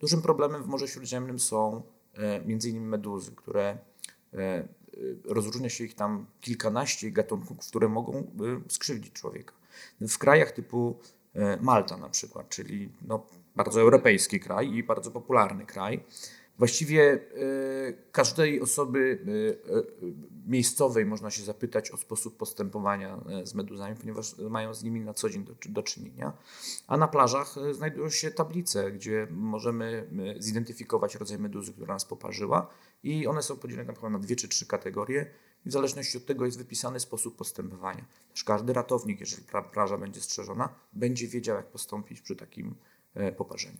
Dużym problemem w Morzu Śródziemnym są m.in. meduzy, które rozróżnia się ich tam kilkanaście gatunków, które mogą skrzywdzić człowieka. W krajach typu Malta na przykład, czyli no, bardzo europejski kraj i bardzo popularny kraj, Właściwie e, każdej osoby e, e, miejscowej można się zapytać o sposób postępowania z meduzami, ponieważ mają z nimi na co dzień do, do czynienia. A na plażach znajdują się tablice, gdzie możemy zidentyfikować rodzaj meduzy, która nas poparzyła i one są podzielone na, na dwie czy trzy kategorie. W zależności od tego jest wypisany sposób postępowania. Też każdy ratownik, jeżeli plaża będzie strzeżona, będzie wiedział, jak postąpić przy takim poparzeniu.